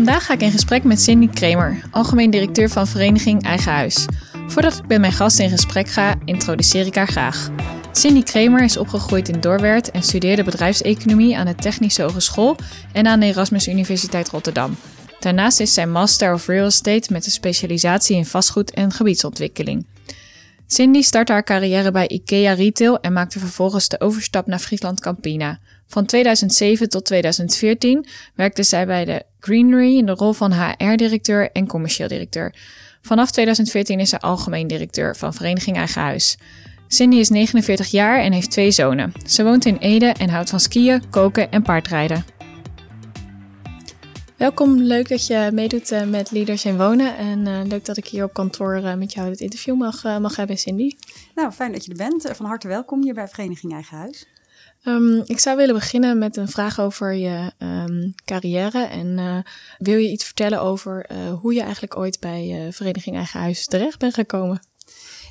Vandaag ga ik in gesprek met Cindy Kramer, algemeen directeur van Vereniging Eigen Huis. Voordat ik met mijn gast in gesprek ga, introduceer ik haar graag. Cindy Kramer is opgegroeid in Doorwerth en studeerde bedrijfseconomie aan de Technische Hogeschool en aan de Erasmus Universiteit Rotterdam. Daarnaast is zij Master of Real Estate met een specialisatie in vastgoed en gebiedsontwikkeling. Cindy startte haar carrière bij IKEA Retail en maakte vervolgens de overstap naar Friesland Campina. Van 2007 tot 2014 werkte zij bij de Greenery in de rol van HR-directeur en commercieel directeur. Vanaf 2014 is zij algemeen directeur van Vereniging Eigen Huis. Cindy is 49 jaar en heeft twee zonen. Ze woont in Ede en houdt van skiën, koken en paardrijden. Welkom, leuk dat je meedoet eh, met Leaders in Wonen. En uh, leuk dat ik hier op kantoor uh, met jou het interview mag, mag hebben, Cindy. Nou, fijn dat je er bent. Van harte welkom hier bij Vereniging Eigen Huis. Um, ik zou willen beginnen met een vraag over je um, carrière. En wil je iets vertellen over hoe je eigenlijk ooit bij Vereniging Eigen Huis terecht bent gekomen?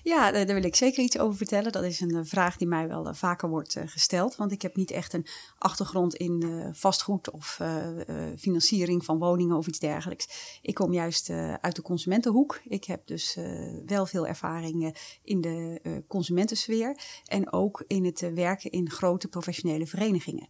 Ja, daar wil ik zeker iets over vertellen. Dat is een eh, vraag die mij wel eh, vaker wordt eh, gesteld. Want ik heb niet echt een achtergrond in vastgoed of financiering van woningen of iets dergelijks. Ik kom juist uit de consumentenhoek. Ik heb dus wel veel ervaring in de consumentensfeer. En ook in het werken in grote professionele verenigingen.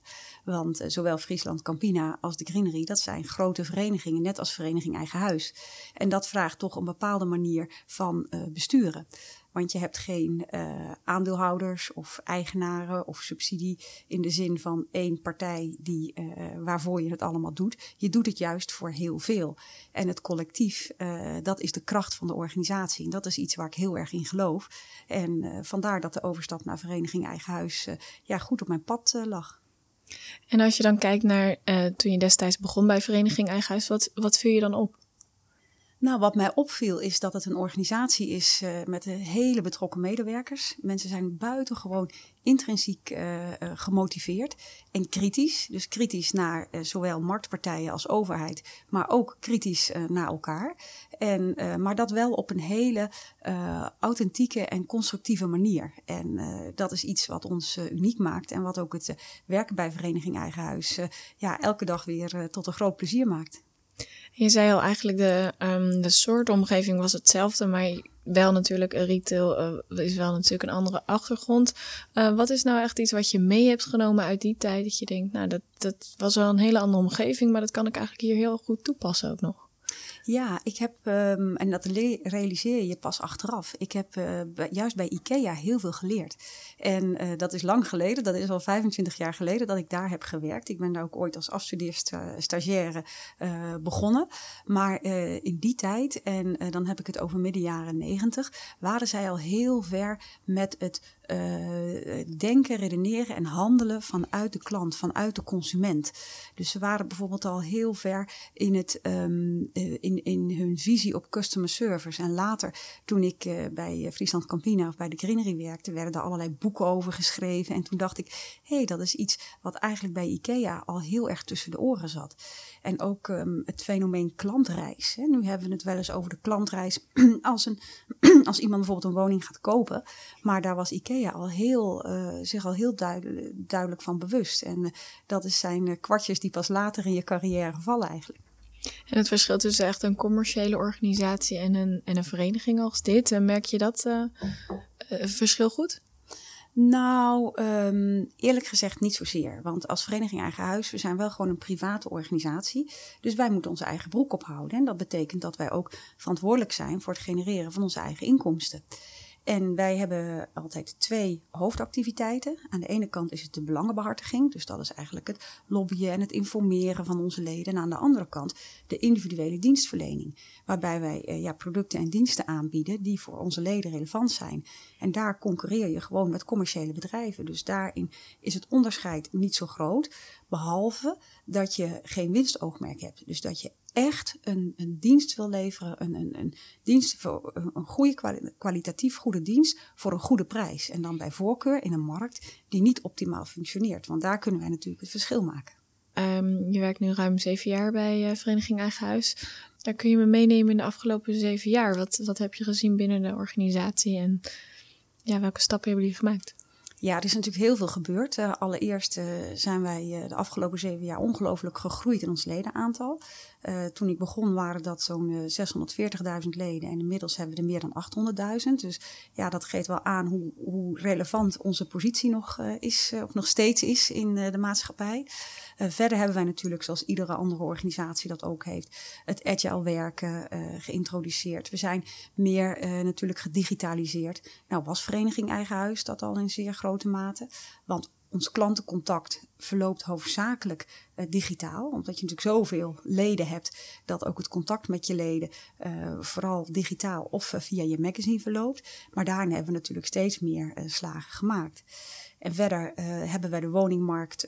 Want zowel Friesland Campina als de Greenery, dat zijn grote verenigingen, net als Vereniging Eigen Huis. En dat vraagt toch een bepaalde manier van besturen. Want je hebt geen uh, aandeelhouders of eigenaren of subsidie in de zin van één partij die, waarvoor je het allemaal doet. Je doet het juist voor heel veel. En het collectief, dat is de kracht van de organisatie. En dat is iets waar ik heel erg in geloof. En vandaar dat de overstap naar Vereniging Eigen Huis ja, goed op mijn pad lag. En als je dan kijkt naar toen je destijds begon bij Vereniging Eigen Huis, wat, wat viel je dan op? Nou, wat mij opviel is dat het een organisatie is uh, met hele betrokken medewerkers. Mensen zijn buitengewoon intrinsiek uh, uh, gemotiveerd en kritisch. Dus kritisch naar zowel marktpartijen als overheid, maar ook kritisch naar elkaar. En, maar dat wel op een hele authentieke en constructieve manier. En dat is iets wat ons uniek maakt en wat ook het werken bij Vereniging Eigen Huis ja, elke dag weer tot een groot plezier maakt. Je zei al eigenlijk de, um, de soort omgeving was hetzelfde, maar wel natuurlijk retail uh, is wel natuurlijk een andere achtergrond. Uh, wat is nou echt iets wat je mee hebt genomen uit die tijd dat je denkt, nou dat, dat was wel een hele andere omgeving, maar dat kan ik eigenlijk hier heel goed toepassen ook nog? Ja, ik heb, um, en dat realiseer je pas achteraf. Ik heb uh, juist bij IKEA heel veel geleerd. En uh, dat is lang geleden, dat is al 25 jaar geleden dat ik daar heb gewerkt. Ik ben daar ook ooit als afstudeerstagiaire uh, begonnen. Maar in die tijd, en dan heb ik het over midden jaren 90, waren zij al heel ver met het denken, redeneren en handelen vanuit de klant, vanuit de consument. Dus ze waren bijvoorbeeld al heel ver in, het, um, in, in hun visie op customer service. En later, toen ik uh, bij Friesland Campina of bij de Greenery werkte, werden er allerlei boeken over geschreven. En toen dacht ik, hé, hey, dat is iets wat eigenlijk bij IKEA al heel erg tussen de oren zat. En ook um, het fenomeen klantreis. Hè. Nu hebben we het wel eens over de klantreis als, een, als iemand bijvoorbeeld een woning gaat kopen. Maar daar was IKEA al heel, uh, zich al heel duidelijk, duidelijk van bewust. En dat is zijn kwartjes die pas later in je carrière vallen eigenlijk. En het verschil tussen echt een commerciële organisatie en een, en een vereniging als dit, merk je dat verschil goed? Nou, um, eerlijk gezegd niet zozeer. Want als Vereniging Eigen Huis, we zijn wel gewoon een private organisatie. Dus wij moeten onze eigen broek ophouden. En dat betekent dat wij ook verantwoordelijk zijn voor het genereren van onze eigen inkomsten. En wij hebben altijd twee hoofdactiviteiten. Aan de ene kant is het de belangenbehartiging, dus dat is eigenlijk het lobbyen en het informeren van onze leden. En aan de andere kant de individuele dienstverlening, waarbij wij eh, ja, producten en diensten aanbieden die voor onze leden relevant zijn. En daar concurreer je gewoon met commerciële bedrijven. Dus daarin is het onderscheid niet zo groot, behalve dat je geen winstoogmerk hebt. Dus dat je echt een, een dienst wil leveren, een, een, een dienst voor een goede, kwalitatief goede dienst voor een goede prijs. En dan bij voorkeur in een markt die niet optimaal functioneert. Want daar kunnen wij natuurlijk het verschil maken. Um, je werkt nu ruim zeven jaar bij uh, Vereniging Eigen Huis. Daar kun je me meenemen in de afgelopen zeven jaar. Wat, wat heb je gezien binnen de organisatie en ja, welke stappen hebben jullie gemaakt? Ja, er is natuurlijk heel veel gebeurd. Uh, allereerst uh, zijn wij uh, de afgelopen zeven jaar ongelooflijk gegroeid in ons ledenaantal. toen ik begon waren dat zo'n 640.000 leden en inmiddels hebben we er meer dan 800.000. Dus ja, dat geeft wel aan hoe, hoe relevant onze positie nog is, of nog steeds is in de maatschappij. verder hebben wij natuurlijk, zoals iedere andere organisatie dat ook heeft, het agile werken geïntroduceerd. We zijn meer natuurlijk gedigitaliseerd. Nou was Vereniging Eigen Huis dat al in zeer groot grote mate. Want ons klantencontact verloopt hoofdzakelijk uh, digitaal. Omdat je natuurlijk zoveel leden hebt dat ook het contact met je leden uh, vooral digitaal of uh, via je magazine verloopt. Maar daarin hebben we natuurlijk steeds meer slagen gemaakt. En verder hebben wij de woningmarkt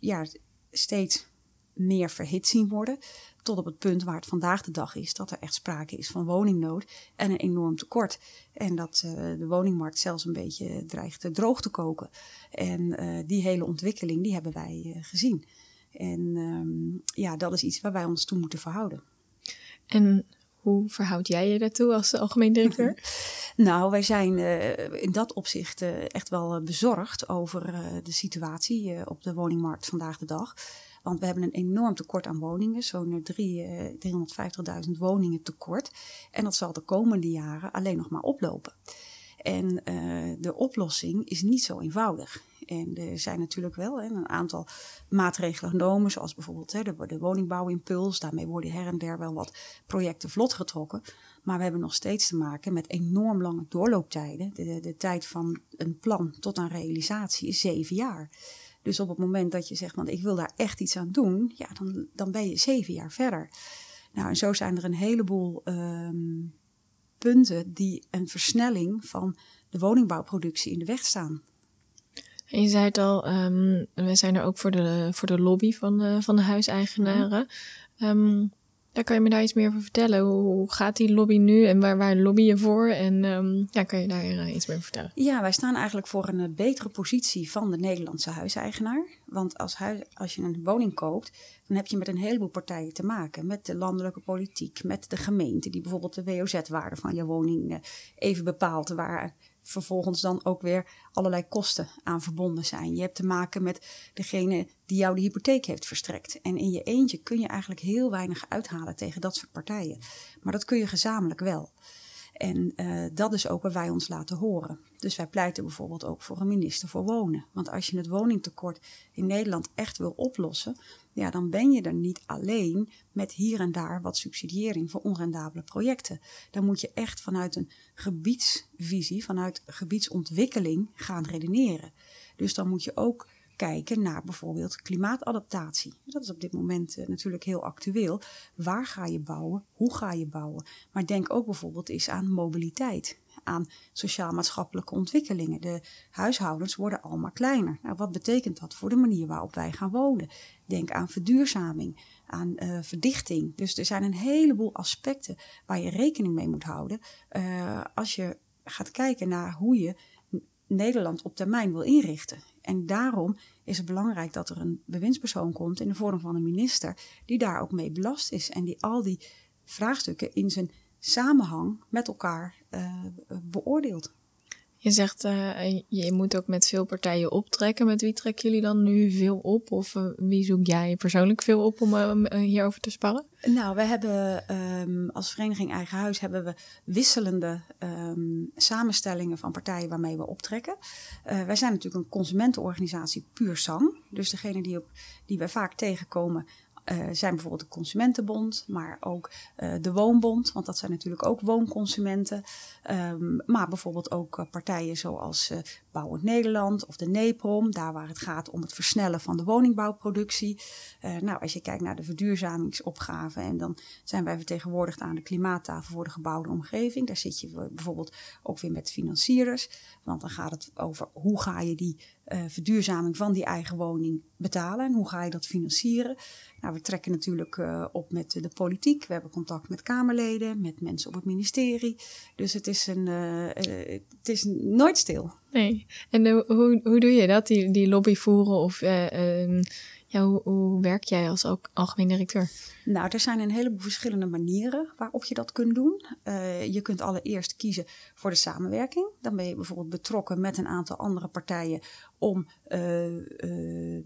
ja, steeds meer verhit zien worden. Tot op het punt waar het vandaag de dag is, dat er echt sprake is van woningnood en een enorm tekort. En dat uh, de woningmarkt zelfs een beetje dreigt droog te koken. En uh, die hele ontwikkeling, die hebben wij uh, gezien. En um, ja, dat is iets waar wij ons toe moeten verhouden. En hoe verhoud jij je daartoe als algemeen directeur? nou, wij zijn in dat opzicht echt wel bezorgd over de situatie op de woningmarkt vandaag de dag. Want we hebben een enorm tekort aan woningen, zo'n 350.000 eh, woningen tekort. En dat zal de komende jaren alleen nog maar oplopen. En uh, de oplossing is niet zo eenvoudig. En er zijn natuurlijk wel hè, een aantal maatregelen genomen, zoals bijvoorbeeld hè, de, de woningbouwimpuls. Daarmee worden her en der wel wat projecten vlot getrokken. Maar we hebben nog steeds te maken met enorm lange doorlooptijden. De, de, de tijd van een plan tot aan realisatie is zeven jaar. Dus op het moment dat je zegt, want ik wil daar echt iets aan doen, ja, dan, dan ben je zeven jaar verder. Nou, en zo zijn er een heleboel um, punten die een versnelling van de woningbouwproductie in de weg staan. En je zei het al, um, we zijn er ook voor de, voor de lobby van, uh, van de huiseigenaren. Um, ja, kan je me daar iets meer over vertellen? Hoe, gaat die lobby nu en waar, waar lobby je voor? En um, ja, kan je daar uh, iets meer over vertellen? Ja, wij staan eigenlijk voor een uh, betere positie van de Nederlandse huiseigenaar. Want als, huis, als je een woning koopt, dan heb je met een heleboel partijen te maken. Met de landelijke politiek, met de gemeente, die bijvoorbeeld de WOZ-waarde van je woning uh, even bepaalt. Waar vervolgens dan ook weer allerlei kosten aan verbonden zijn. Je hebt te maken met degene die jou de hypotheek heeft verstrekt. En in je eentje kun je eigenlijk heel weinig uithalen tegen dat soort partijen. Maar dat kun je gezamenlijk wel. En uh, dat is ook waar wij ons laten horen. Dus wij pleiten bijvoorbeeld ook voor een minister voor wonen. Want als je het woningtekort in Nederland echt wil oplossen, ja, dan ben je er niet alleen met hier en daar wat subsidiëring voor onrendabele projecten. Dan moet je echt vanuit een gebiedsvisie, vanuit gebiedsontwikkeling gaan redeneren. Dus dan moet je ook kijken naar bijvoorbeeld klimaatadaptatie. Dat is op dit moment uh, natuurlijk heel actueel. Waar ga je bouwen? Hoe ga je bouwen? Maar denk ook bijvoorbeeld eens aan mobiliteit, aan sociaal-maatschappelijke ontwikkelingen. De huishoudens worden allemaal kleiner. Nou, wat betekent dat voor de manier waarop wij gaan wonen? Denk aan verduurzaming, aan uh, verdichting. Dus er zijn een heleboel aspecten waar je rekening mee moet houden uh, als je gaat kijken naar hoe je Nederland op termijn wil inrichten. En daarom is het belangrijk dat er een bewindspersoon komt in de vorm van een minister die daar ook mee belast is en die al die vraagstukken in zijn samenhang met elkaar uh, beoordeelt. Je zegt, uh, je moet ook met veel partijen optrekken. Met wie trekken jullie dan nu veel op? Of uh, wie zoek jij persoonlijk veel op om uh, hierover te sparren? Nou, we hebben um, als vereniging Eigen Huis hebben we wisselende um, samenstellingen van partijen waarmee we optrekken. wij zijn natuurlijk een consumentenorganisatie puur sang. Dus degene die, op, die wij vaak tegenkomen uh, zijn bijvoorbeeld de Consumentenbond, maar ook uh, de Woonbond, want dat zijn natuurlijk ook woonconsumenten. Um, maar bijvoorbeeld ook uh, partijen zoals Bouwend Nederland of de NEPROM, daar waar het gaat om het versnellen van de woningbouwproductie. nou, als je kijkt naar de verduurzamingsopgave, en dan zijn wij vertegenwoordigd aan de klimaattafel voor de gebouwde omgeving. Daar zit je bijvoorbeeld ook weer met financierders, want dan gaat het over hoe ga je die uh, verduurzaming van die eigen woning betalen en hoe ga je dat financieren. Nou, we trekken natuurlijk uh, op met de politiek. We hebben contact met Kamerleden, met mensen op het ministerie. Dus het is, een, uh, het is nooit stil. Nee. En hoe, hoe doe je dat, die, die lobby voeren? Of ehm, ja, hoe, hoe, werk jij als ook algemeen directeur? Nou, er zijn een heleboel verschillende manieren waarop je dat kunt doen. Je kunt allereerst kiezen voor de samenwerking. Dan ben je bijvoorbeeld betrokken met een aantal andere partijen om uh,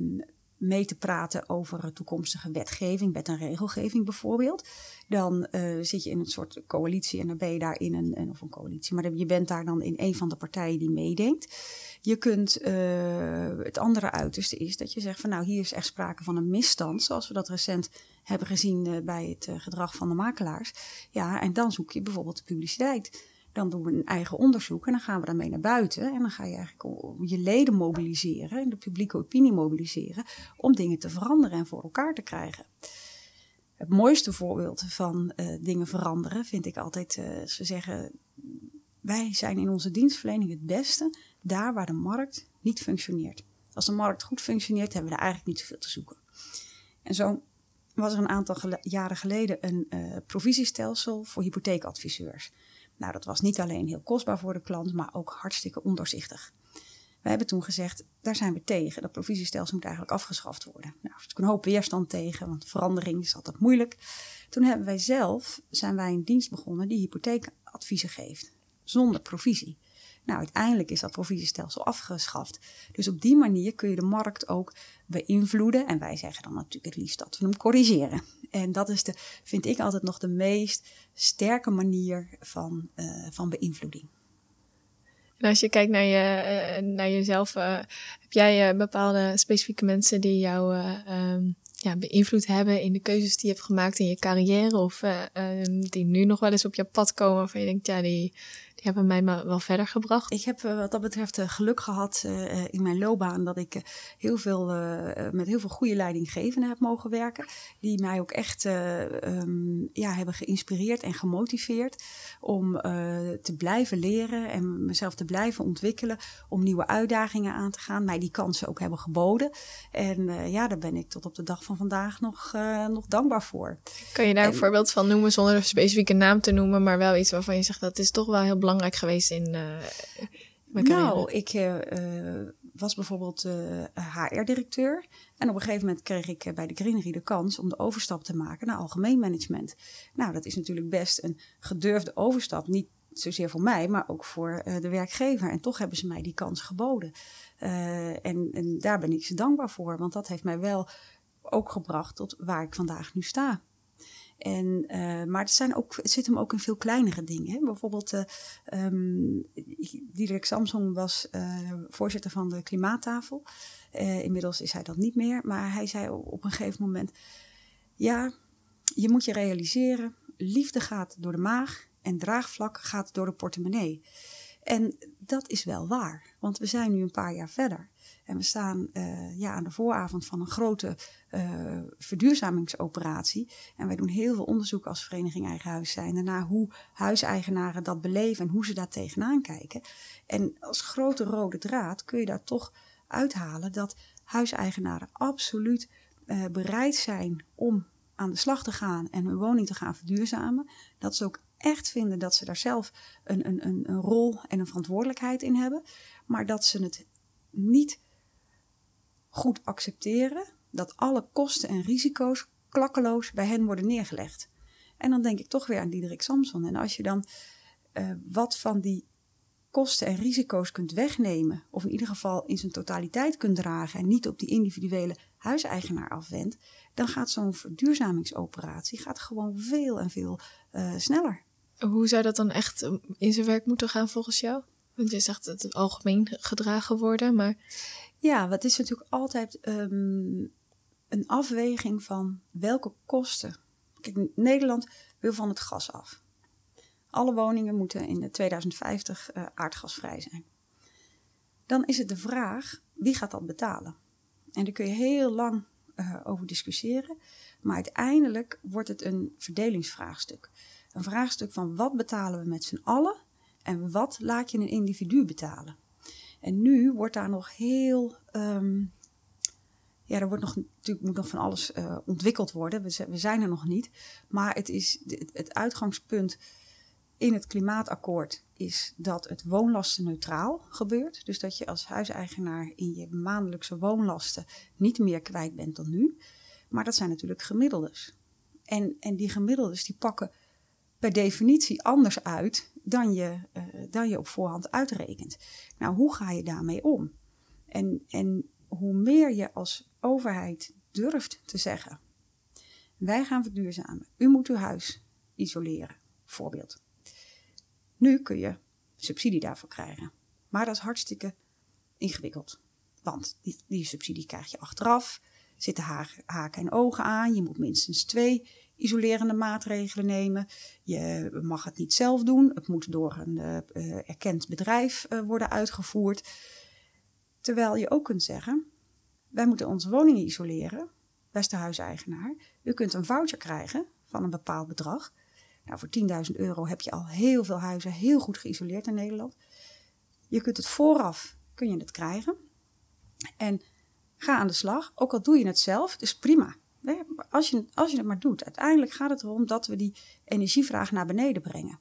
mee te praten over toekomstige wetgeving, wet en regelgeving bijvoorbeeld. Dan uh, zit je in een soort coalitie en dan ben je daar in een, of een coalitie, maar je bent daar dan in een van de partijen die meedenkt. Je kunt, uh, het andere uiterste is dat je zegt van nou hier is echt sprake van een misstand, zoals we dat recent hebben gezien uh, bij het gedrag van de makelaars. Ja, en dan zoek je bijvoorbeeld de publiciteit. Dan doen we een eigen onderzoek en dan gaan we daarmee naar buiten. En dan ga je eigenlijk je leden mobiliseren en de publieke opinie mobiliseren om dingen te veranderen en voor elkaar te krijgen. Het mooiste voorbeeld van uh, dingen veranderen vind ik altijd, uh, ze zeggen, wij zijn in onze dienstverlening het beste daar waar de markt niet functioneert. Als de markt goed functioneert, hebben we er eigenlijk niet zoveel te zoeken. En zo was er een aantal jaren geleden een uh, provisiestelsel voor hypotheekadviseurs. Nou, dat was niet alleen heel kostbaar voor de klant, maar ook hartstikke ondoorzichtig. We hebben toen gezegd, daar zijn we tegen. Dat provisiestelsel moet eigenlijk afgeschaft worden. Nou, er is een hoop weerstand tegen, want verandering is altijd moeilijk. Toen hebben wij zelf, zijn wij een dienst begonnen die hypotheekadviezen geeft. Zonder provisie. Nou, uiteindelijk is dat provisiestelsel afgeschaft. Dus op die manier kun je de markt ook beïnvloeden. En wij zeggen dan natuurlijk het liefst dat we hem corrigeren. En dat is de, vind ik altijd nog de meest sterke manier van, uh, van beïnvloeding. En als je kijkt naar, je, uh, naar jezelf, uh, heb jij bepaalde specifieke mensen die jou um, ja, beïnvloed hebben in de keuzes die je hebt gemaakt in je carrière? Of um, die nu nog wel eens op je pad komen waarvan je denkt, ja, die, die hebben mij wel verder gebracht. Ik heb wat dat betreft geluk gehad uh, in mijn loopbaan dat ik heel veel, met heel veel goede leidinggevenden heb mogen werken. Die mij ook echt um, ja, hebben geïnspireerd en gemotiveerd om te blijven leren en mezelf te blijven ontwikkelen. Om nieuwe uitdagingen aan te gaan. Mij die kansen ook hebben geboden. En ja, daar ben ik tot op de dag van vandaag nog, nog dankbaar voor. Kan je daar een voorbeeld van noemen zonder een specifieke naam te noemen, maar wel iets waarvan je zegt dat is toch wel heel belangrijk belangrijk geweest in uh, mijn Nou, ik uh, was bijvoorbeeld HR-directeur. En op een gegeven moment kreeg ik bij de Greenery de kans om de overstap te maken naar algemeen management. Nou, dat is natuurlijk best een gedurfde overstap. Niet zozeer voor mij, maar ook voor de werkgever. En toch hebben ze mij die kans geboden. en, en daar ben ik ze dankbaar voor, want dat heeft mij wel ook gebracht tot waar ik vandaag nu sta. En, uh, maar het, zijn ook, het zit hem ook in veel kleinere dingen. Hè? Bijvoorbeeld, uh, um, Diederik Samson was uh, voorzitter van de klimaattafel. inmiddels is hij dat niet meer. Maar hij zei op een gegeven moment: Ja, je moet je realiseren, liefde gaat door de maag en draagvlak gaat door de portemonnee. En dat is wel waar, want we zijn nu een paar jaar verder. En we staan uh, ja, aan de vooravond van een grote uh, verduurzamingsoperatie. En wij doen heel veel onderzoek als Vereniging Eigen Huis zijn. Naar hoe huiseigenaren dat beleven en hoe ze daar tegenaan kijken. En als grote rode draad kun je daar toch uithalen dat huiseigenaren absoluut uh, bereid zijn om aan de slag te gaan en hun woning te gaan verduurzamen. Dat ze ook echt vinden dat ze daar zelf een, een, een, een rol en een verantwoordelijkheid in hebben. Maar dat ze het niet goed accepteren dat alle kosten en risico's klakkeloos bij hen worden neergelegd. En dan denk ik toch weer aan Diederik Samson. En als je dan uh, wat van die kosten en risico's kunt wegnemen, of in ieder geval in zijn totaliteit kunt dragen en niet op die individuele huiseigenaar afwendt, dan gaat zo'n verduurzamingsoperatie gaat gewoon veel en veel uh, sneller. Hoe zou dat dan echt in zijn werk moeten gaan volgens jou? Want je zegt het algemeen gedragen worden, maar. Ja, wat is natuurlijk altijd. Um, een afweging van welke kosten. Nederland wil van het gas af. Alle woningen moeten in 2050 uh, aardgasvrij zijn. Dan is het de vraag, wie gaat dat betalen? En daar kun je heel lang uh, over discussiëren. Maar uiteindelijk wordt het een verdelingsvraagstuk. Een vraagstuk van wat betalen we met z'n allen en wat laat je een individu betalen. En nu wordt daar nog heel. Um, ja, er wordt nog, natuurlijk moet nog van alles uh, ontwikkeld worden. We, we, zijn er nog niet. Maar het, is, het, uitgangspunt in het klimaatakkoord is dat het woonlastenneutraal gebeurt. Dus dat je als huiseigenaar in je maandelijkse woonlasten niet meer kwijt bent dan nu. Maar dat zijn natuurlijk gemiddeldes. En, en die gemiddeldes die pakken per definitie anders uit dan je, uh, dan je op voorhand uitrekent. Nou, hoe ga je daarmee om? En, en hoe meer je als overheid durft te zeggen: wij gaan verduurzamen, u moet uw huis isoleren, voorbeeld. Nu kun je subsidie daarvoor krijgen. Maar dat is hartstikke ingewikkeld. Want die, die subsidie krijg je achteraf, zitten haken en ogen aan. Je moet minstens twee isolerende maatregelen nemen. Je mag het niet zelf doen. Het moet door een uh, erkend bedrijf uh, worden uitgevoerd. Terwijl je ook kunt zeggen: wij moeten onze woningen isoleren, beste huiseigenaar. U kunt een voucher krijgen van een bepaald bedrag. Nou, voor 10.000 euro heb je al heel veel huizen heel goed geïsoleerd in Nederland. Je kunt het vooraf, kun je het krijgen. En ga aan de slag. Ook al doe je het zelf, dus prima. Als je, als je het maar doet. Uiteindelijk gaat het erom dat we die energievraag naar beneden brengen.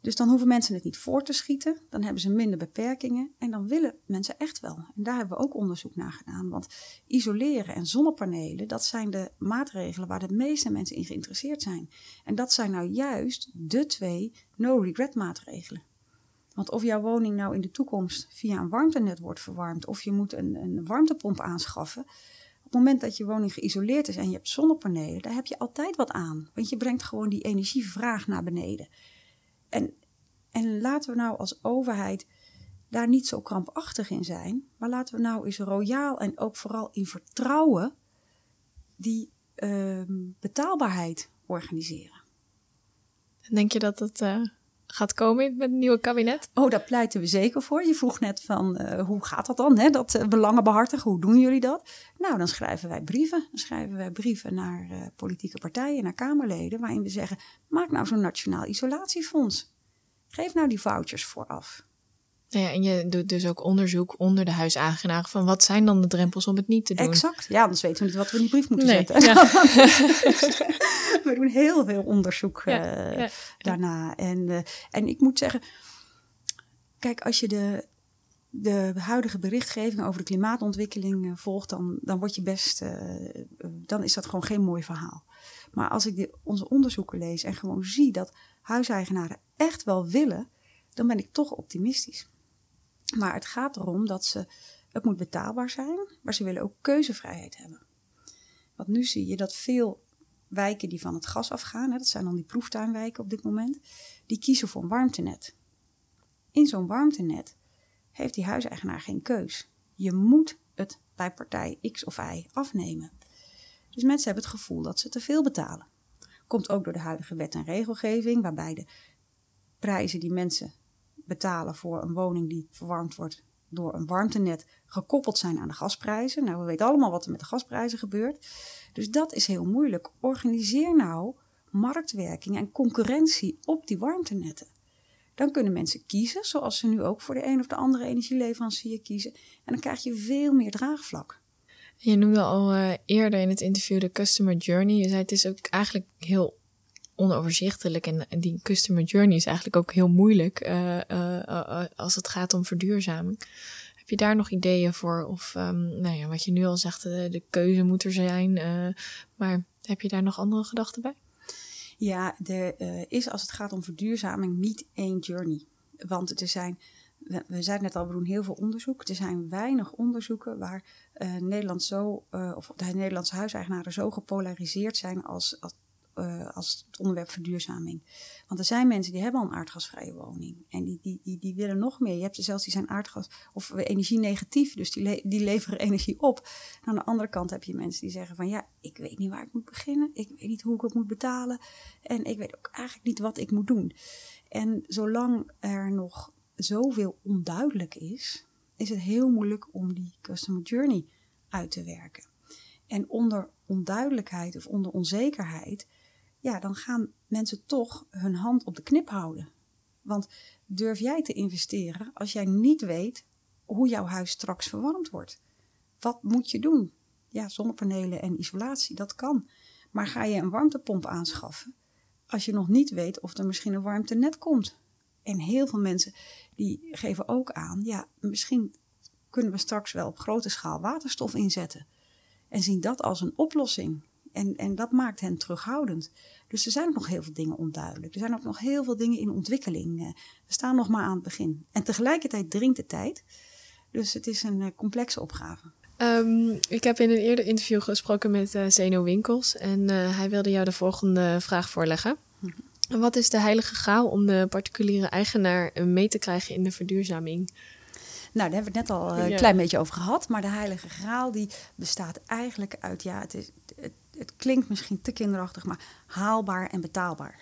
Dus dan hoeven mensen het niet voor te schieten. Dan hebben ze minder beperkingen. En dan willen mensen echt wel. En daar hebben we ook onderzoek naar gedaan. Want isoleren en zonnepanelen, dat zijn de maatregelen waar de meeste mensen in geïnteresseerd zijn. En dat zijn nou juist de twee no-regret maatregelen. Want of jouw woning nou in de toekomst via een warmtenet wordt verwarmd, of je moet een, een warmtepomp aanschaffen. Het moment dat je woning geïsoleerd is en je hebt zonnepanelen, daar heb je altijd wat aan. Want je brengt gewoon die energievraag naar beneden. En, en laten we nou als overheid daar niet zo krampachtig in zijn, maar laten we nou eens royaal en ook vooral in vertrouwen die uh, betaalbaarheid organiseren. Denk je dat uh, gaat komen met het nieuwe kabinet? Oh, daar pleiten we zeker voor. Je vroeg net van uh, hoe gaat dat dan, hè? dat uh, belangen behartigen, hoe doen jullie dat? Nou, dan schrijven wij brieven. Dan schrijven wij brieven naar uh, politieke partijen, naar Kamerleden, waarin we zeggen, maak nou zo'n nationaal isolatiefonds. Geef nou die vouchers vooraf. Nou ja, en je doet dus ook onderzoek onder de huiseigenaar van wat zijn dan de drempels om het niet te doen. Exact, ja, anders weten we niet wat we in die brief moeten nee, zetten. Ja. we doen heel veel onderzoek ja, uh, ja, daarna. En, uh, en ik moet zeggen, kijk, als je de, de huidige berichtgeving over de klimaatontwikkeling uh, volgt, dan, dan word je best, dan is dat gewoon geen mooi verhaal. Maar als ik de, onze onderzoeken lees en gewoon zie dat huiseigenaren echt wel willen, dan ben ik toch optimistisch. Maar het gaat erom dat ze, het moet betaalbaar zijn, maar ze willen ook keuzevrijheid hebben. Want nu zie je dat veel wijken die van het gas afgaan, hè, dat zijn dan die proeftuinwijken op dit moment, die kiezen voor een warmtenet. In zo'n warmtenet heeft die huiseigenaar geen keus. Je moet het bij partij X of Y afnemen. Dus mensen hebben het gevoel dat ze te veel betalen. Komt ook door de huidige wet en regelgeving, waarbij de prijzen die mensen betalen voor een woning die verwarmd wordt door een warmtenet gekoppeld zijn aan de gasprijzen. Nou, we weten allemaal wat er met de gasprijzen gebeurt. Dus dat is heel moeilijk. Organiseer nou marktwerking en concurrentie op die warmtenetten. Dan kunnen mensen kiezen, zoals ze nu ook voor de een of de andere energieleverancier kiezen. En dan krijg je veel meer draagvlak. Je noemde al uh, eerder in het interview de customer journey. Je zei het is ook eigenlijk heel onoverzichtelijk en, die customer journey is eigenlijk ook heel moeilijk uh, uh, als het gaat om verduurzaming. Heb je daar nog ideeën voor? Of um, nou ja, wat je nu al zegt, de, keuze moet er zijn. maar heb je daar nog andere gedachten bij? Ja, er is als het gaat om verduurzaming niet één journey. Want er zijn we, zeiden net al, we doen heel veel onderzoek. Er zijn weinig onderzoeken waar Nederland zo, of de Nederlandse huiseigenaren zo gepolariseerd zijn als, als uh, als het onderwerp verduurzaming. Want er zijn mensen die hebben al een aardgasvrije woning. En die, die, die, die willen nog meer. Je hebt er zelfs die zijn aardgas of energie negatief. Dus die, die leveren energie op. Aan de andere kant heb je mensen die zeggen van ja, ik weet niet waar ik moet beginnen. Ik weet niet hoe ik het moet betalen. En ik weet ook eigenlijk niet wat ik moet doen. En zolang er nog zoveel onduidelijk is, is het heel moeilijk om die customer journey uit te werken. En onder onduidelijkheid of onder onzekerheid, ja, dan gaan mensen toch hun hand op de knip houden. Want durf jij te investeren als jij niet weet hoe jouw huis straks verwarmd wordt? Wat moet je doen? Ja, zonnepanelen en isolatie, dat kan. Maar ga je een warmtepomp aanschaffen als je nog niet weet of er misschien een warmtenet komt? En heel veel mensen die geven ook aan, ja, misschien kunnen we straks wel op grote schaal waterstof inzetten. En zien dat als een oplossing. En, en dat maakt hen terughoudend. Dus er zijn ook nog heel veel dingen onduidelijk. Er zijn ook nog heel veel dingen in ontwikkeling. Eh, we staan nog maar aan het begin. En tegelijkertijd dringt de tijd. Dus het is een eh, complexe opgave. Um, ik heb in een eerder interview gesproken met uh, Zeno Winkels. En hij wilde jou de volgende vraag voorleggen. Mhm. Wat is de heilige graal om de particuliere eigenaar mee te krijgen in de verduurzaming? Nou, daar hebben we het net al een klein beetje over gehad. Maar de heilige graal die bestaat eigenlijk uit, ja, het, is, het, het klinkt misschien te kinderachtig, maar haalbaar en betaalbaar.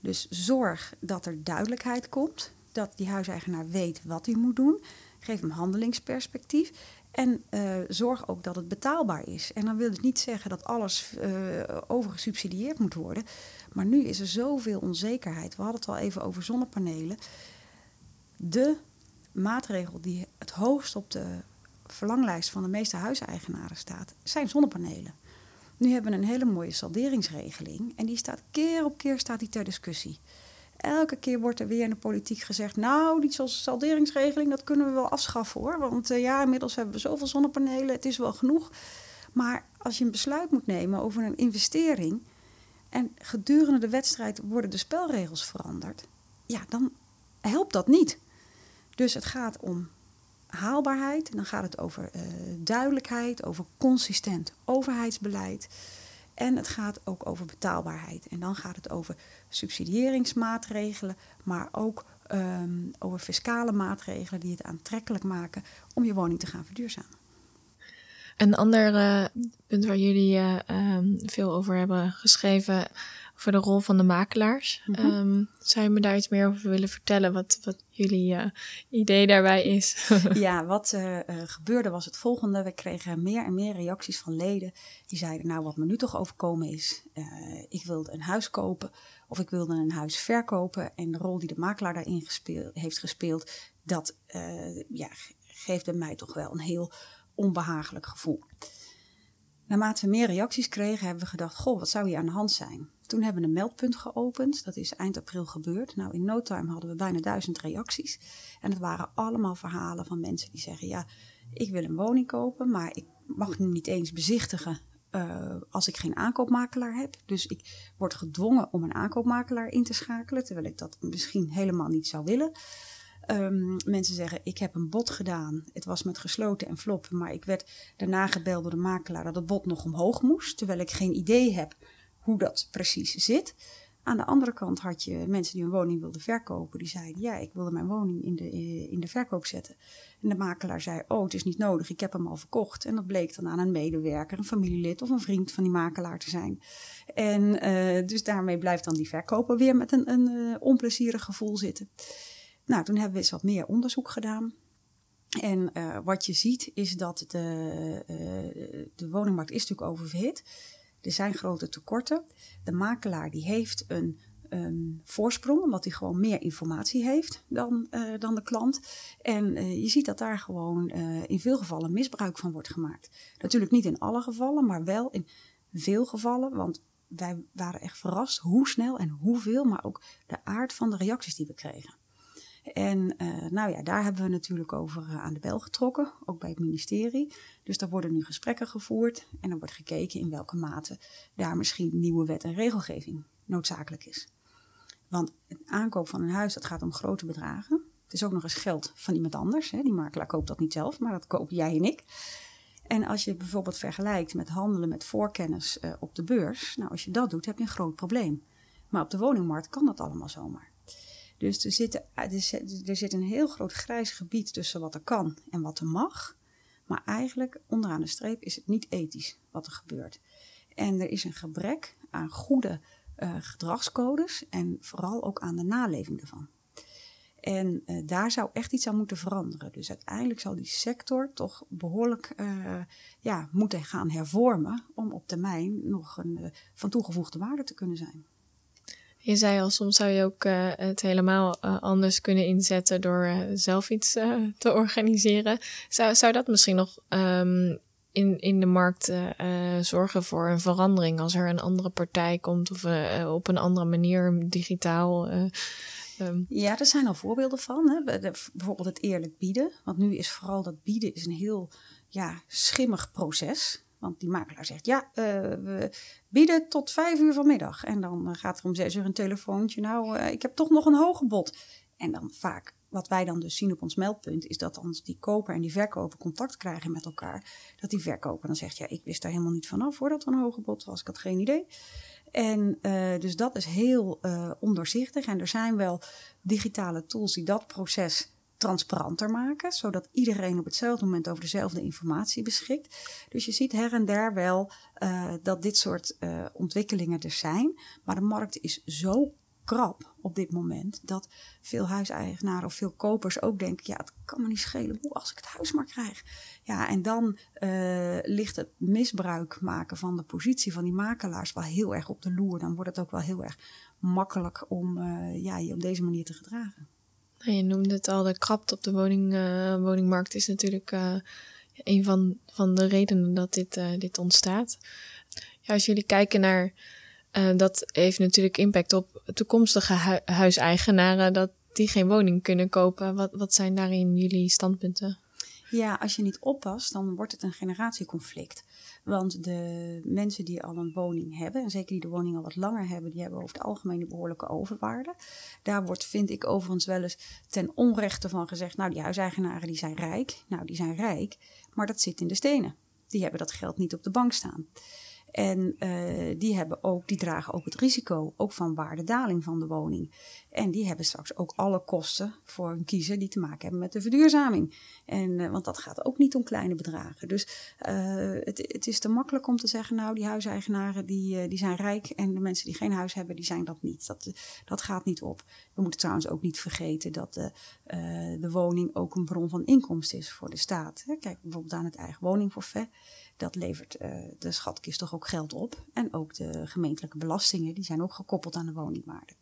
Dus zorg dat er duidelijkheid komt, dat die huiseigenaar weet wat hij moet doen. Geef hem handelingsperspectief. En uh, zorg ook dat het betaalbaar is. En dan wil het niet zeggen dat alles uh, overgesubsidieerd moet worden. Maar nu is er zoveel onzekerheid. We hadden het al even over zonnepanelen. De maatregel die het hoogst op de verlanglijst van de meeste huiseigenaren staat, zijn zonnepanelen. Nu hebben we een hele mooie salderingsregeling en die staat keer op keer staat die ter discussie. Elke keer wordt er weer in de politiek gezegd: Nou, die salderingsregeling, dat kunnen we wel afschaffen hoor. Want uh, ja, inmiddels hebben we zoveel zonnepanelen, het is wel genoeg. Maar als je een besluit moet nemen over een investering. en gedurende de wedstrijd worden de spelregels veranderd. ja, dan helpt dat niet. Dus het gaat om haalbaarheid, dan gaat het over uh, duidelijkheid, over consistent overheidsbeleid. En het gaat ook over betaalbaarheid. En dan gaat het over subsidiëringsmaatregelen, maar ook um, over fiscale maatregelen die het aantrekkelijk maken om je woning te gaan verduurzamen. Een ander uh, punt waar jullie uh, um, veel over hebben geschreven voor de rol van de makelaars. Mm -hmm. zou je me daar iets meer over willen vertellen? Wat, wat jullie uh, idee daarbij is? ja, wat gebeurde was het volgende. We kregen meer en meer reacties van leden. Die zeiden, nou wat me nu toch overkomen is. ik wilde een huis kopen of ik wilde een huis verkopen. En de rol die de makelaar daarin gespeeld, heeft gespeeld, dat ja, geeft bij mij toch wel een heel onbehagelijk gevoel. Naarmate we meer reacties kregen, hebben we gedacht: Goh, wat zou hier aan de hand zijn? Toen hebben we een meldpunt geopend. Dat is eind april gebeurd. Nou, in no time hadden we bijna duizend reacties. En het waren allemaal verhalen van mensen die zeggen: Ja, ik wil een woning kopen, maar ik mag nu niet eens bezichtigen uh, als ik geen aankoopmakelaar heb. Dus ik word gedwongen om een aankoopmakelaar in te schakelen, terwijl ik dat misschien helemaal niet zou willen. Um, mensen zeggen, ik heb een bod gedaan. Het was met gesloten en flop, maar ik werd daarna gebeld door de makelaar dat het bod nog omhoog moest, terwijl ik geen idee heb hoe dat precies zit. Aan de andere kant had je mensen die een woning wilden verkopen. Die zeiden, ja, ik wilde mijn woning in de, in de verkoop zetten. En de makelaar zei, oh, het is niet nodig, ik heb hem al verkocht. En dat bleek dan aan een medewerker, een familielid of een vriend van die makelaar te zijn. En uh, dus daarmee blijft dan die verkoper weer met een, een uh, onplezierig gevoel zitten. Nou, toen hebben we eens wat meer onderzoek gedaan. En uh, wat je ziet is dat de, de woningmarkt is natuurlijk oververhit er zijn grote tekorten. De makelaar die heeft een, voorsprong, omdat hij gewoon meer informatie heeft dan, uh, dan de klant. En uh, je ziet dat daar gewoon uh, in veel gevallen misbruik van wordt gemaakt. Natuurlijk niet in alle gevallen, maar wel in veel gevallen. Want wij waren echt verrast hoe snel en hoeveel, maar ook de aard van de reacties die we kregen. En uh, nou ja, daar hebben we natuurlijk over uh, aan de bel getrokken, ook bij het ministerie. Dus daar worden nu gesprekken gevoerd en er wordt gekeken in welke mate daar misschien nieuwe wet en regelgeving noodzakelijk is. Want het aankoop van een huis, dat gaat om grote bedragen. Het is ook nog eens geld van iemand anders. Hè. Die makelaar koopt dat niet zelf, maar dat kopen jij en ik. En als je bijvoorbeeld vergelijkt met handelen met voorkennis uh, op de beurs, nou als je dat doet, heb je een groot probleem. Maar op de woningmarkt kan dat allemaal zomaar. Dus er zit, er zit een heel groot grijs gebied tussen wat er kan en wat er mag. Maar eigenlijk, onderaan de streep, is het niet ethisch wat er gebeurt. En er is een gebrek aan goede uh, gedragscodes en vooral ook aan de naleving ervan. En uh, daar zou echt iets aan moeten veranderen. Dus uiteindelijk zal die sector toch behoorlijk uh, ja, moeten gaan hervormen om op termijn nog een van toegevoegde waarde te kunnen zijn. Je zei al, soms zou je ook uh, het helemaal uh, anders kunnen inzetten door uh, zelf iets te organiseren. Zou, zou dat misschien nog um, in, in de markt zorgen voor een verandering als er een andere partij komt of op een andere manier digitaal? Um. Ja, er zijn al voorbeelden van. Hè. Bijvoorbeeld het eerlijk bieden. Want nu is vooral dat bieden is een heel ja, schimmig proces. Want die makelaar zegt, ja, uh, we bieden tot vijf uur vanmiddag. En dan uh, gaat er om zes uur een telefoontje. Nou, uh, ik heb toch nog een hoger bod. En dan vaak, wat wij dan dus zien op ons meldpunt, is dat als die koper en die verkoper contact krijgen met elkaar, dat die verkoper dan zegt, ja, ik wist daar helemaal niet vanaf voordat er een hoger bod was. Ik had geen idee. En dus dat is heel ondoorzichtig. En er zijn wel digitale tools die dat proces transparanter maken, zodat iedereen op hetzelfde moment over dezelfde informatie beschikt. Dus je ziet her en der wel uh, dat dit soort uh, ontwikkelingen er zijn, maar de markt is zo krap op dit moment dat veel huiseigenaren of veel kopers ook denken: ja, het kan me niet schelen hoe als ik het huis maar krijg. Ja, en dan uh, ligt het misbruik maken van de positie van die makelaars wel heel erg op de loer. Dan wordt het ook wel heel erg makkelijk om ja, je op deze manier te gedragen. Nou, je noemde het al, de krapte op de woning, uh, woningmarkt is natuurlijk uh, een van, van de redenen dat dit, uh, dit ontstaat. Ja, als jullie kijken naar, dat heeft natuurlijk impact op toekomstige hu huiseigenaren, dat die geen woning kunnen kopen. Wat, wat zijn daarin jullie standpunten? Ja, als je niet oppast, dan wordt het een generatieconflict. Want de mensen die al een woning hebben, en zeker die de woning al wat langer hebben, die hebben over het algemeen een behoorlijke overwaarde. Daar wordt, vind ik overigens wel eens ten onrechte van gezegd, nou die huiseigenaren die zijn rijk. Nou, die zijn rijk, maar dat zit in de stenen. Die hebben dat geld niet op de bank staan. En uh, die, hebben ook, die dragen ook het risico, ook van waardedaling van de woning. En die hebben straks ook alle kosten voor een kiezer die te maken hebben met de verduurzaming. En, uh, want dat gaat ook niet om kleine bedragen. Dus uh, het, het, is te makkelijk om te zeggen, nou die huiseigenaren die, die zijn rijk en de mensen die geen huis hebben, die zijn dat niet. Dat, dat gaat niet op. We moeten trouwens ook niet vergeten dat de, de woning ook een bron van inkomsten is voor de staat. Kijk bijvoorbeeld aan het eigen woningforfait dat levert uh, de schatkist toch ook geld op. En ook de gemeentelijke belastingen, die zijn ook gekoppeld aan de woningwaarde.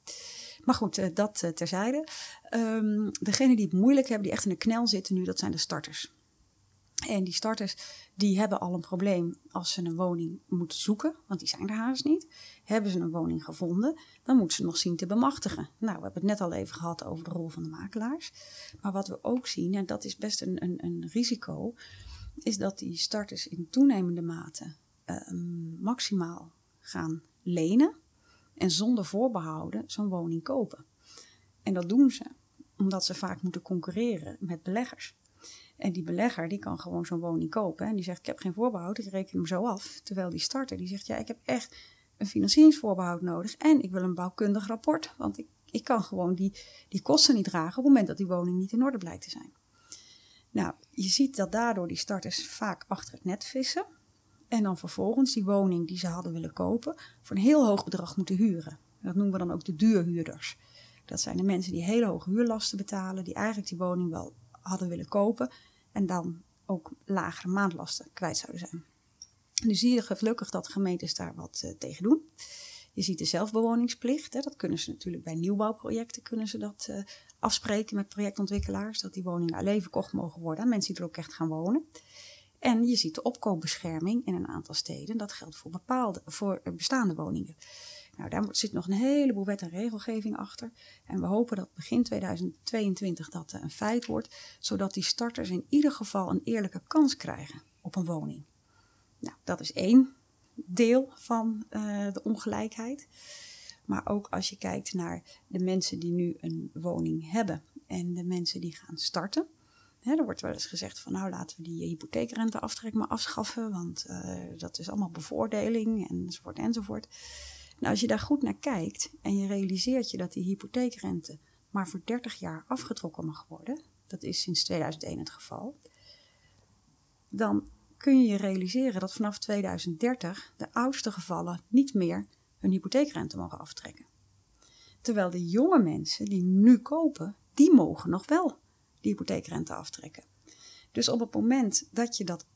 Maar goed, uh, dat uh, terzijde. Um, degenen die het moeilijk hebben, die echt in de knel zitten nu, dat zijn de starters. En die starters die hebben al een probleem als ze een woning moeten zoeken, want die zijn er haast niet. Hebben ze een woning gevonden, dan moeten ze nog zien te bemachtigen. Nou, we hebben het net al even gehad over de rol van de makelaars. Maar wat we ook zien, en dat is best een, een, een risico, is dat die starters in toenemende mate uh, maximaal gaan lenen en zonder voorbehouden zo'n woning kopen. En dat doen ze omdat ze vaak moeten concurreren met beleggers. En die belegger die kan gewoon zo'n woning kopen en die zegt ik heb geen voorbehoud, ik reken hem zo af. Terwijl die starter die zegt ja ik heb echt een financieringsvoorbehoud nodig en ik wil een bouwkundig rapport, want ik, ik kan gewoon die, die kosten niet dragen op het moment dat die woning niet in orde blijkt te zijn. Nou, je ziet dat daardoor die starters vaak achter het net vissen. En dan vervolgens die woning die ze hadden willen kopen voor een heel hoog bedrag moeten huren. Dat noemen we dan ook de duurhuurders. Dat zijn de mensen die hele hoge huurlasten betalen, die eigenlijk die woning wel hadden willen kopen en dan ook lagere maandlasten kwijt zouden zijn. Nu zie je gelukkig dat gemeentes daar wat uh, tegen doen. Je ziet de zelfbewoningsplicht. Hè, dat kunnen ze natuurlijk bij nieuwbouwprojecten kunnen ze dat uh, afspreken met projectontwikkelaars. Dat die woningen alleen verkocht mogen worden aan mensen die er ook echt gaan wonen. En je ziet de opkoopbescherming in een aantal steden. Dat geldt voor, bepaalde, voor bestaande woningen. Nou, daar zit nog een heleboel wet en regelgeving achter. En we hopen dat begin 2022 dat een feit wordt. Zodat die starters in ieder geval een eerlijke kans krijgen op een woning. Nou, dat is één deel van uh, de ongelijkheid. Maar ook als je kijkt naar de mensen die nu een woning hebben en de mensen die gaan starten. er wordt wel eens gezegd van nou laten we die hypotheekrenteaftrek maar afschaffen, want dat is allemaal bevoordeling enzovoort enzovoort. Nou, als je daar goed naar kijkt en je realiseert je dat die hypotheekrente maar voor 30 jaar afgetrokken mag worden, dat is sinds 2001 het geval, dan kun je je realiseren dat vanaf 2030 de oudste gevallen niet meer hun hypotheekrente mogen aftrekken. Terwijl de jonge mensen die nu kopen, die mogen nog wel die hypotheekrente aftrekken. Dus op het moment dat je dat,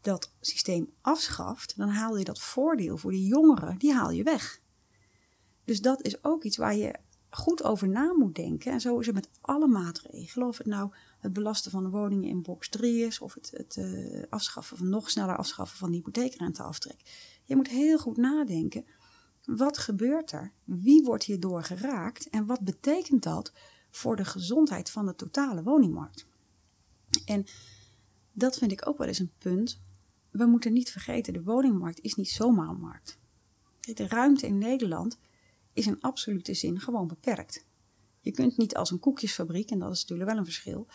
dat systeem afschaft, dan haal je dat voordeel voor die jongeren, die haal je weg. Dus dat is ook iets waar je goed over na moet denken. En zo is het met alle maatregelen. Of het nou het belasten van de woningen in box 3 is, of het, het uh, afschaffen van nog sneller afschaffen van de hypotheekrenteaftrek. Je moet heel goed nadenken. Wat gebeurt er? Wie wordt hierdoor geraakt? En wat betekent dat voor de gezondheid van de totale woningmarkt? En dat vind ik ook wel eens een punt. We moeten niet vergeten, de woningmarkt is niet zomaar een markt. De ruimte in Nederland is in absolute zin gewoon beperkt. Je kunt niet als een koekjesfabriek, en dat is natuurlijk wel een verschil,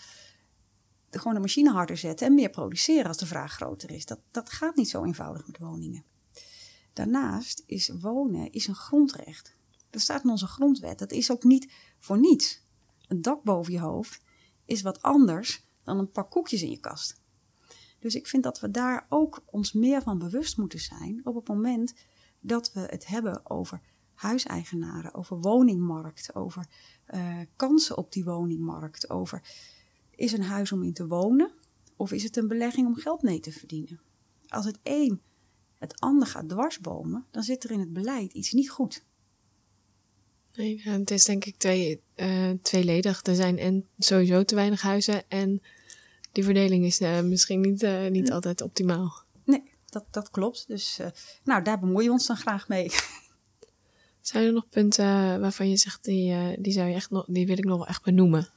gewoon de machine harder zetten en meer produceren als de vraag groter is. Dat, dat gaat niet zo eenvoudig met woningen. Daarnaast is wonen is een grondrecht. Dat staat in onze grondwet. Dat is ook niet voor niets. Een dak boven je hoofd is wat anders dan een pak koekjes in je kast. Dus ik vind dat we daar ook ons meer van bewust moeten zijn op het moment dat we het hebben over huiseigenaren, over woningmarkt, over uh, kansen op die woningmarkt, over is een huis om in te wonen of is het een belegging om geld mee te verdienen? Als het een het ander gaat dwarsbomen, dan zit er in het beleid iets niet goed. Nee, het is denk ik twee, uh, tweeledig. Er zijn en sowieso te weinig huizen en die verdeling is uh, misschien niet, uh, niet altijd optimaal. Nee, dat, dat klopt. Dus nou, daar bemoeien we ons dan graag mee. Zijn er nog punten waarvan je zegt, die, die, zou je echt nog, die wil ik nog wel echt benoemen?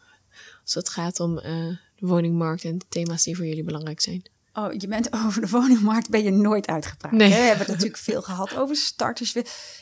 Als het gaat om de woningmarkt en de thema's die voor jullie belangrijk zijn. Oh, je bent over de woningmarkt ben je nooit uitgepraat. Nee. We hebben het natuurlijk veel gehad over starters.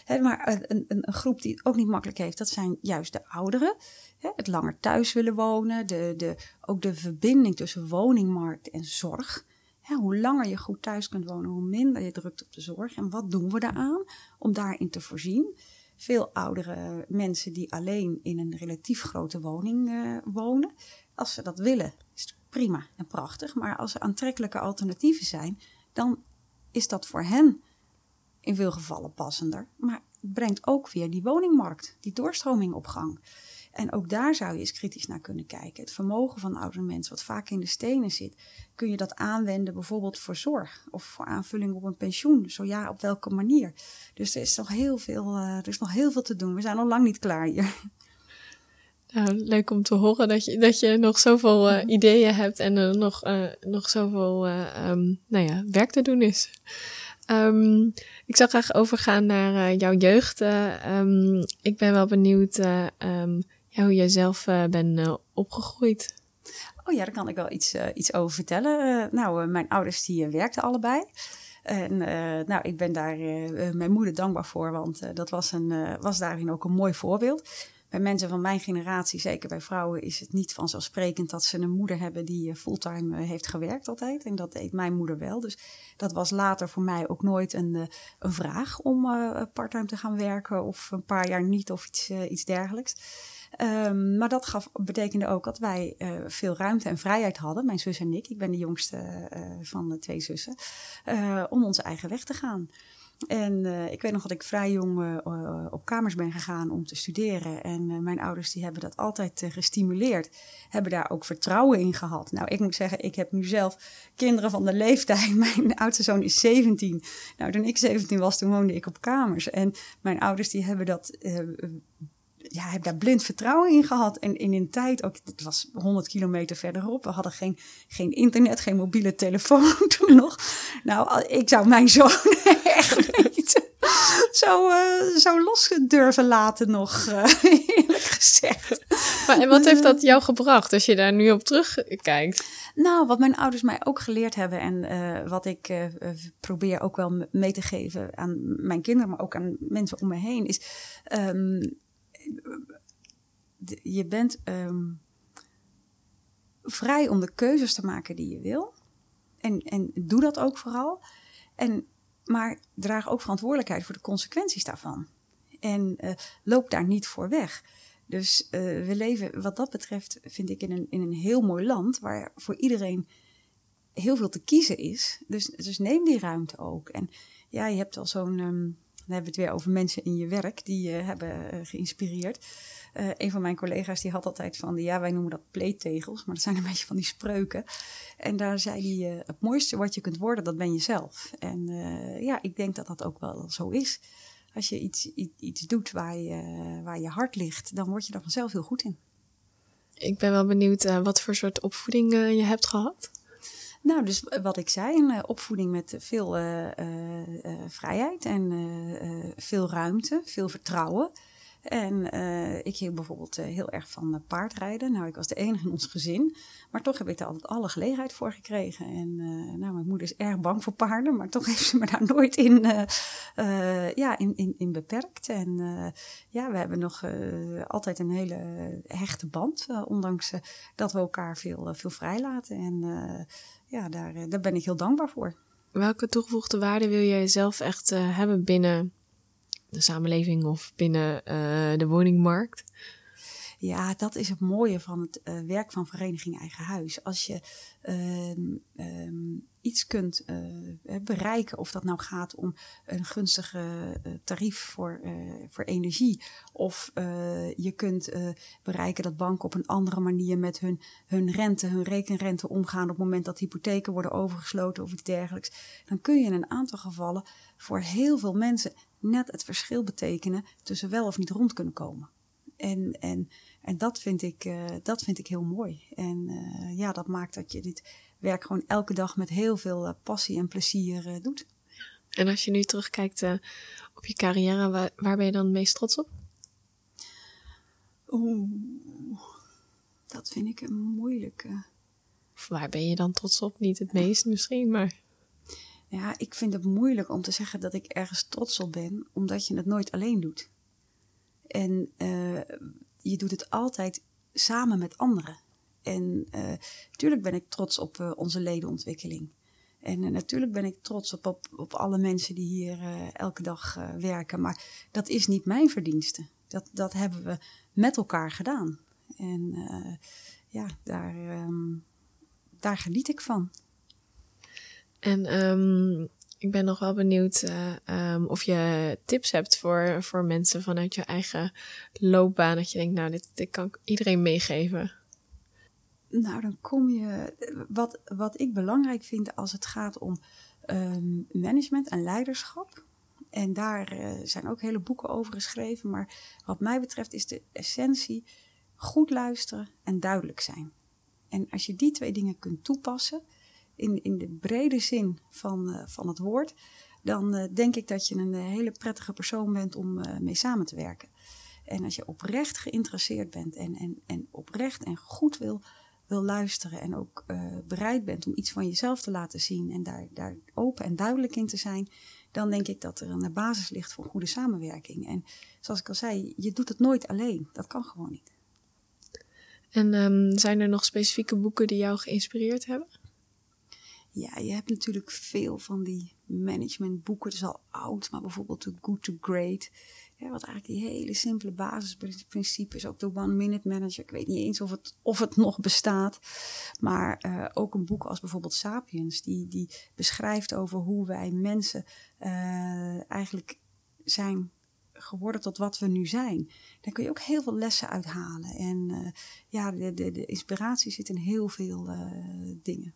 Hè, maar een, een, een, groep die het ook niet makkelijk heeft, dat zijn juist de ouderen. Hè, het langer thuis willen wonen. De, de, ook de verbinding tussen woningmarkt en zorg. hoe langer je goed thuis kunt wonen, hoe minder je drukt op de zorg. En wat doen we daaraan om daarin te voorzien? Veel oudere mensen die alleen in een relatief grote woning uh, wonen. Als ze dat willen, is het prima en prachtig. Maar als er aantrekkelijke alternatieven zijn, dan is dat voor hen in veel gevallen passender. Maar het brengt ook weer die woningmarkt, die doorstroming op gang. En ook daar zou je eens kritisch naar kunnen kijken. Het vermogen van oudere mensen, wat vaak in de stenen zit, kun je dat aanwenden bijvoorbeeld voor zorg of voor aanvulling op een pensioen? Zo ja, op welke manier? Dus er is nog heel veel, uh, er is nog heel veel te doen. We zijn nog lang niet klaar hier. Nou, leuk om te horen dat je, dat je nog zoveel uh, ideeën hebt en er nog, uh, nog zoveel uh, um, nou ja, werk te doen is. Um, ik zou graag overgaan naar jouw jeugd. Um, ik ben wel benieuwd ja, hoe jij zelf bent opgegroeid. Oh ja, daar kan ik wel iets, iets over vertellen. nou, mijn ouders die werkten allebei. En nou, ik ben daar mijn moeder dankbaar voor, want dat was, een, was daarin ook een mooi voorbeeld bij mensen van mijn generatie, zeker bij vrouwen, is het niet vanzelfsprekend dat ze een moeder hebben die eh, fulltime eh, heeft gewerkt altijd. En dat deed mijn moeder wel. Dus dat was later voor mij ook nooit een, eh, een vraag om parttime te gaan werken of een paar jaar niet of iets, iets dergelijks. Um, maar dat gaf, betekende ook dat wij veel ruimte en vrijheid hadden, mijn zus en ik. Ik ben de jongste van de twee zussen, om onze eigen weg te gaan. En uh, ik weet nog dat ik vrij jong uh, op kamers ben gegaan om te studeren. En mijn ouders die hebben dat altijd gestimuleerd. Hebben daar ook vertrouwen in gehad. Nou, ik moet zeggen, ik heb nu zelf kinderen van de leeftijd. Mijn oudste zoon is 17. Nou, toen ik 17 was, toen woonde ik op kamers. En mijn ouders die hebben dat ja, heb daar blind vertrouwen in gehad. En in een tijd, ook, het was 100 kilometer verderop. We hadden geen, geen internet, geen mobiele telefoon toen nog. Nou, ik zou mijn zoon echt niet zo, uh, zo los durven laten nog, uh, eerlijk gezegd. Maar en wat heeft dat jou gebracht als je daar nu op terugkijkt? Nou, wat mijn ouders mij ook geleerd hebben en uh, wat ik probeer ook wel mee te geven aan mijn kinderen, maar ook aan mensen om me heen, is um, je bent um, vrij om de keuzes te maken die je wil. En, en doe dat ook vooral. En, maar draag ook verantwoordelijkheid voor de consequenties daarvan. En uh, loop daar niet voor weg. Dus uh, we leven wat dat betreft, vind ik, in een, in een heel mooi land waar voor iedereen heel veel te kiezen is. Dus, dus neem die ruimte ook. En ja, je hebt al zo'n. Um, dan hebben we het weer over mensen in je werk die je hebben uh, geïnspireerd. Uh, een van mijn collega's die had altijd van, ja, wij noemen dat pleettegels, maar dat zijn een beetje van die spreuken. En daar zei hij, uh, het mooiste wat je kunt worden, dat ben je zelf. En ja, ik denk dat dat ook wel zo is. Als je iets, iets doet waar je, waar je hart ligt, dan word je daar vanzelf heel goed in. Ik ben wel benieuwd wat voor soort opvoeding je hebt gehad. Nou, dus wat ik zei, een opvoeding met veel uh, uh, vrijheid en veel ruimte, veel vertrouwen. En ik hield bijvoorbeeld heel erg van paardrijden. Nou, ik was de enige in ons gezin. Maar toch heb ik daar altijd alle gelegenheid voor gekregen. En nou, mijn moeder is erg bang voor paarden. Maar toch heeft ze me daar nooit in, ja, in, in, in beperkt. En ja, we hebben nog altijd een hele hechte band. ondanks dat we elkaar veel, veel vrijlaten. En ja, daar, eh, daar ben ik heel dankbaar voor. Welke toegevoegde waarde wil jij zelf echt uh, hebben binnen de samenleving of binnen uh, de woningmarkt? Ja, dat is het mooie van het uh, werk van Vereniging Eigen Huis. Als je um, iets kunt uh, bereiken, of dat nou gaat om een gunstige uh, tarief voor, voor energie, of je kunt bereiken dat banken op een andere manier met hun, hun rente, hun rekenrente omgaan op het moment dat hypotheken worden overgesloten of iets dergelijks, dan kun je in een aantal gevallen voor heel veel mensen net het verschil betekenen tussen wel of niet rond kunnen komen. En, en, en dat, vind ik, dat vind ik heel mooi. En ja, dat maakt dat je dit werk gewoon elke dag met heel veel uh, passie en plezier doet. En als je nu terugkijkt op je carrière, waar, waar, ben je dan het meest trots op? Oeh, dat vind ik een moeilijke. Of waar ben je dan trots op? Niet het meest misschien, maar. Ja, ik vind het moeilijk om te zeggen dat ik ergens trots op ben, omdat je het nooit alleen doet. En uh, je doet het altijd samen met anderen. En natuurlijk uh, ben ik trots op uh, onze ledenontwikkeling. En natuurlijk ben ik trots op, op, op alle mensen die hier elke dag werken. Maar dat is niet mijn verdienste. Dat, dat hebben we met elkaar gedaan. En ja, daar, um, daar geniet ik van. En um, ik ben nog wel benieuwd um, of je tips hebt voor, voor mensen vanuit je eigen loopbaan. Dat je denkt, nou, dit, dit kan iedereen meegeven. Nou, dan kom je. Wat, wat ik belangrijk vind als het gaat om um, management en leiderschap. En daar uh, zijn ook hele boeken over geschreven. Maar wat mij betreft is de essentie goed luisteren en duidelijk zijn. En als je die twee dingen kunt toepassen in, in de brede zin van, uh, van het woord, dan uh, denk ik dat je een hele prettige persoon bent om mee samen te werken. En als je oprecht geïnteresseerd bent en, en, en oprecht en goed wil, wil luisteren en ook bereid bent om iets van jezelf te laten zien en daar, daar open en duidelijk in te zijn, dan denk ik dat er een basis ligt voor goede samenwerking. En zoals ik al zei, je doet het nooit alleen. Dat kan gewoon niet. En um, zijn er nog specifieke boeken die jou geïnspireerd hebben? Ja, je hebt natuurlijk veel van die managementboeken. Het is al oud, maar bijvoorbeeld The Good to Great. Ja, wat eigenlijk die hele simpele basisprincipes. Ook de One Minute Manager. Ik weet niet eens of het, of het nog bestaat. Maar uh, ook een boek als bijvoorbeeld Sapiens. Die, die beschrijft over hoe wij mensen uh, eigenlijk zijn geworden tot wat we nu zijn. Daar kun je ook heel veel lessen uithalen. En uh, ja, de, de, de inspiratie zit in heel veel dingen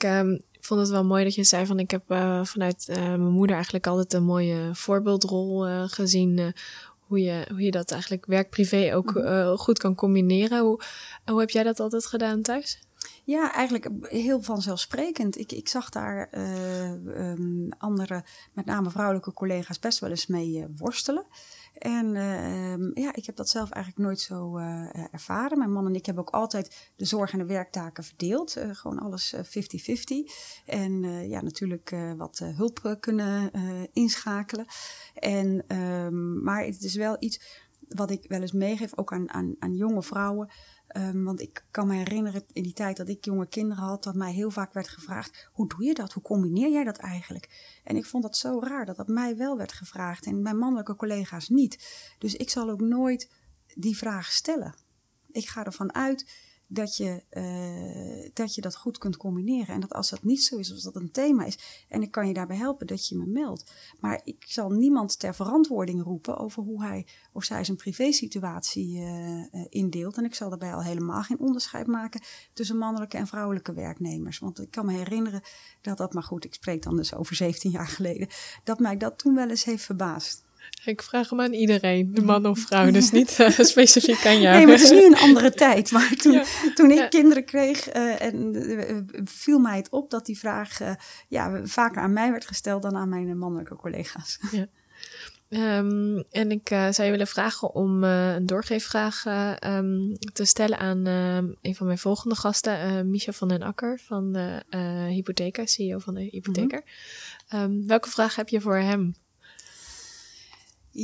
ik uh, vond het wel mooi dat je zei van ik heb uh, vanuit uh, mijn moeder eigenlijk altijd een mooie voorbeeldrol uh, gezien. hoe, je, hoe je dat eigenlijk werk-privé ook mhm. goed kan combineren. Hoe, hoe heb jij dat altijd gedaan thuis? Ja, eigenlijk heel vanzelfsprekend. Ik, ik zag daar um, andere, met name vrouwelijke collega's, best wel eens mee worstelen. En uh, ja, ik heb dat zelf eigenlijk nooit zo uh, ervaren. Mijn man en ik hebben ook altijd de zorg en de werktaken verdeeld. Uh, gewoon alles 50-50. en ja, natuurlijk wat hulp kunnen inschakelen. En, um, maar het is wel iets wat ik wel eens meegeef, ook aan, aan, aan jonge vrouwen. Ehm, want ik kan me herinneren in die tijd dat ik jonge kinderen had, dat mij heel vaak werd gevraagd: hoe doe je dat? Hoe combineer jij dat eigenlijk? En ik vond dat zo raar dat dat mij wel werd gevraagd en mijn mannelijke collega's niet. Dus ik zal ook nooit die vraag stellen. Ik ga ervan uit dat je, uh, dat je dat goed kunt combineren. En dat als dat niet zo is, of als dat een thema is, en ik kan je daarbij helpen, dat je me meldt. Maar ik zal niemand ter verantwoording roepen over hoe hij of zij zijn privésituatie uh, indeelt. En ik zal daarbij al helemaal geen onderscheid maken tussen mannelijke en vrouwelijke werknemers. Want ik kan me herinneren dat dat, maar goed, ik spreek dan dus over 17 jaar geleden, dat mij dat toen wel eens heeft verbaasd. Ik vraag hem aan iedereen, de man of vrouw, dus niet uh, specifiek aan jou. Nee, maar het is nu een andere tijd. Maar toen, toen ik kinderen kreeg, uh, en, uh, viel mij het op dat die vraag ja, vaker aan mij werd gesteld dan aan mijn mannelijke collega's. Ja. Um, en ik zou je willen vragen om een doorgeefvraag um, te stellen aan een van mijn volgende gasten, Micha van den Akker van de Hypotheker, CEO van de Hypotheker. Mm -hmm. um, welke vraag heb je voor hem?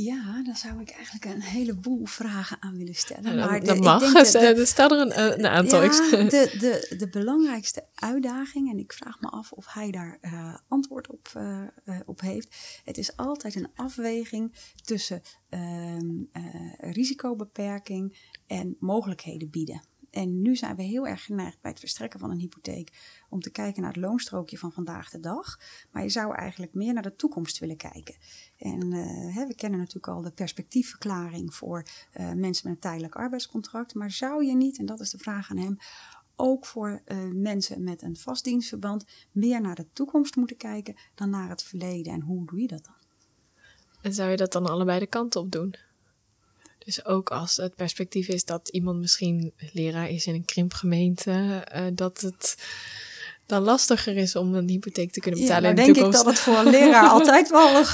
Ja, dan zou ik eigenlijk een heleboel vragen aan willen stellen. Ja, maar dat mag. Ik denk de, stel er een, een aantal. Ja, de, de, de belangrijkste uitdaging, en ik vraag me af of hij daar uh, antwoord op, uh, uh, op heeft. Het is altijd een afweging tussen ehm, risicobeperking en mogelijkheden bieden. En nu zijn we heel erg geneigd bij het verstrekken van een hypotheek om te kijken naar het loonstrookje van vandaag de dag. Maar je zou eigenlijk meer naar de toekomst willen kijken. En uh, hè, we kennen natuurlijk al de perspectiefverklaring voor uh, mensen met een tijdelijk arbeidscontract. Maar zou je niet, en dat is de vraag aan hem, ook voor uh, mensen met een vastdienstverband meer naar de toekomst moeten kijken dan naar het verleden? En hoe doe je dat dan? En zou je dat dan allebei de kanten op doen? Dus ook als het perspectief is dat iemand misschien leraar is in een krimpgemeente, uh, dat het dan lastiger is om een hypotheek te kunnen betalen. Ja, dan denk ik dat het voor een leraar altijd wel uh,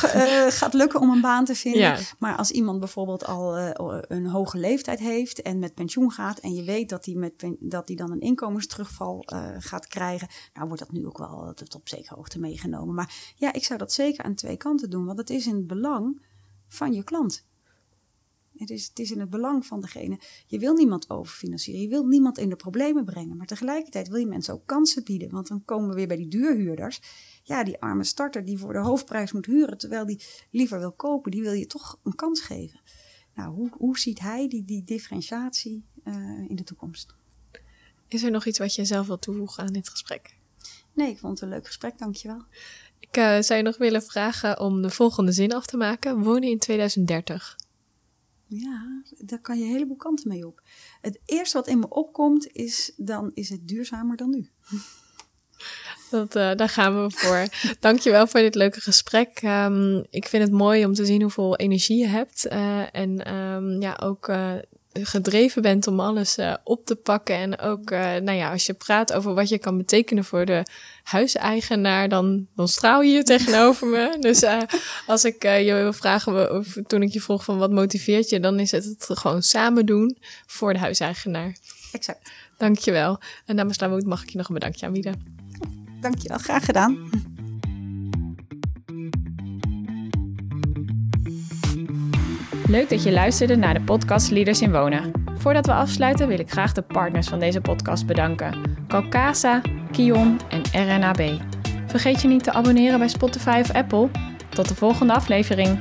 gaat lukken om een baan te vinden. Ja. Maar als iemand bijvoorbeeld al uh, een hoge leeftijd heeft en met pensioen gaat en je weet dat hij met dat hij dan een inkomensterugval uh, gaat krijgen, nou wordt dat nu ook wel tot op zekere hoogte meegenomen. Maar ja, ik zou dat zeker aan twee kanten doen, want het is in het belang van je klant. Het is, het is in het belang van degene. Je wil niemand overfinancieren. Je wil niemand in de problemen brengen. Maar tegelijkertijd wil je mensen ook kansen bieden. Want dan komen we weer bij die duurhuurders. Ja, die arme starter die voor de hoofdprijs moet huren. Terwijl die liever wil kopen. Die wil je toch een kans geven. Nou, hoe, hoe ziet hij die, die differentiatie uh, in de toekomst? Is er nog iets wat je zelf wil toevoegen aan dit gesprek? Nee, ik vond het een leuk gesprek. Dankjewel. Ik uh, zou je nog willen vragen om de volgende zin af te maken. Wonen in 2030. Ja, daar kan je een heleboel kanten mee op. Het eerste wat in me opkomt is, dan is het duurzamer dan nu. Dat, uh, daar gaan we voor. Dankjewel voor dit leuke gesprek. Um, ik vind het mooi om te zien hoeveel energie je hebt. Uh, en um, ja, ook uh, gedreven bent om alles uh, op te pakken. En ook, uh, nou ja, als je praat over wat je kan betekenen voor de huiseigenaar, dan, dan straal je je tegenover me. Dus uh, als ik je wil vragen, of toen ik je vroeg van wat motiveert je, dan is het het gewoon samen doen voor de huiseigenaar. Exact. Dankjewel. En namens Lamoed mag ik je nog een bedankje aanbieden. Dankjewel, graag gedaan. Leuk dat je luisterde naar de podcast Leaders in Wonen. Voordat we afsluiten wil ik graag de partners van deze podcast bedanken. Calcasa, Kion en RNAB. Vergeet je niet te abonneren bij Spotify of Apple. Tot de volgende aflevering.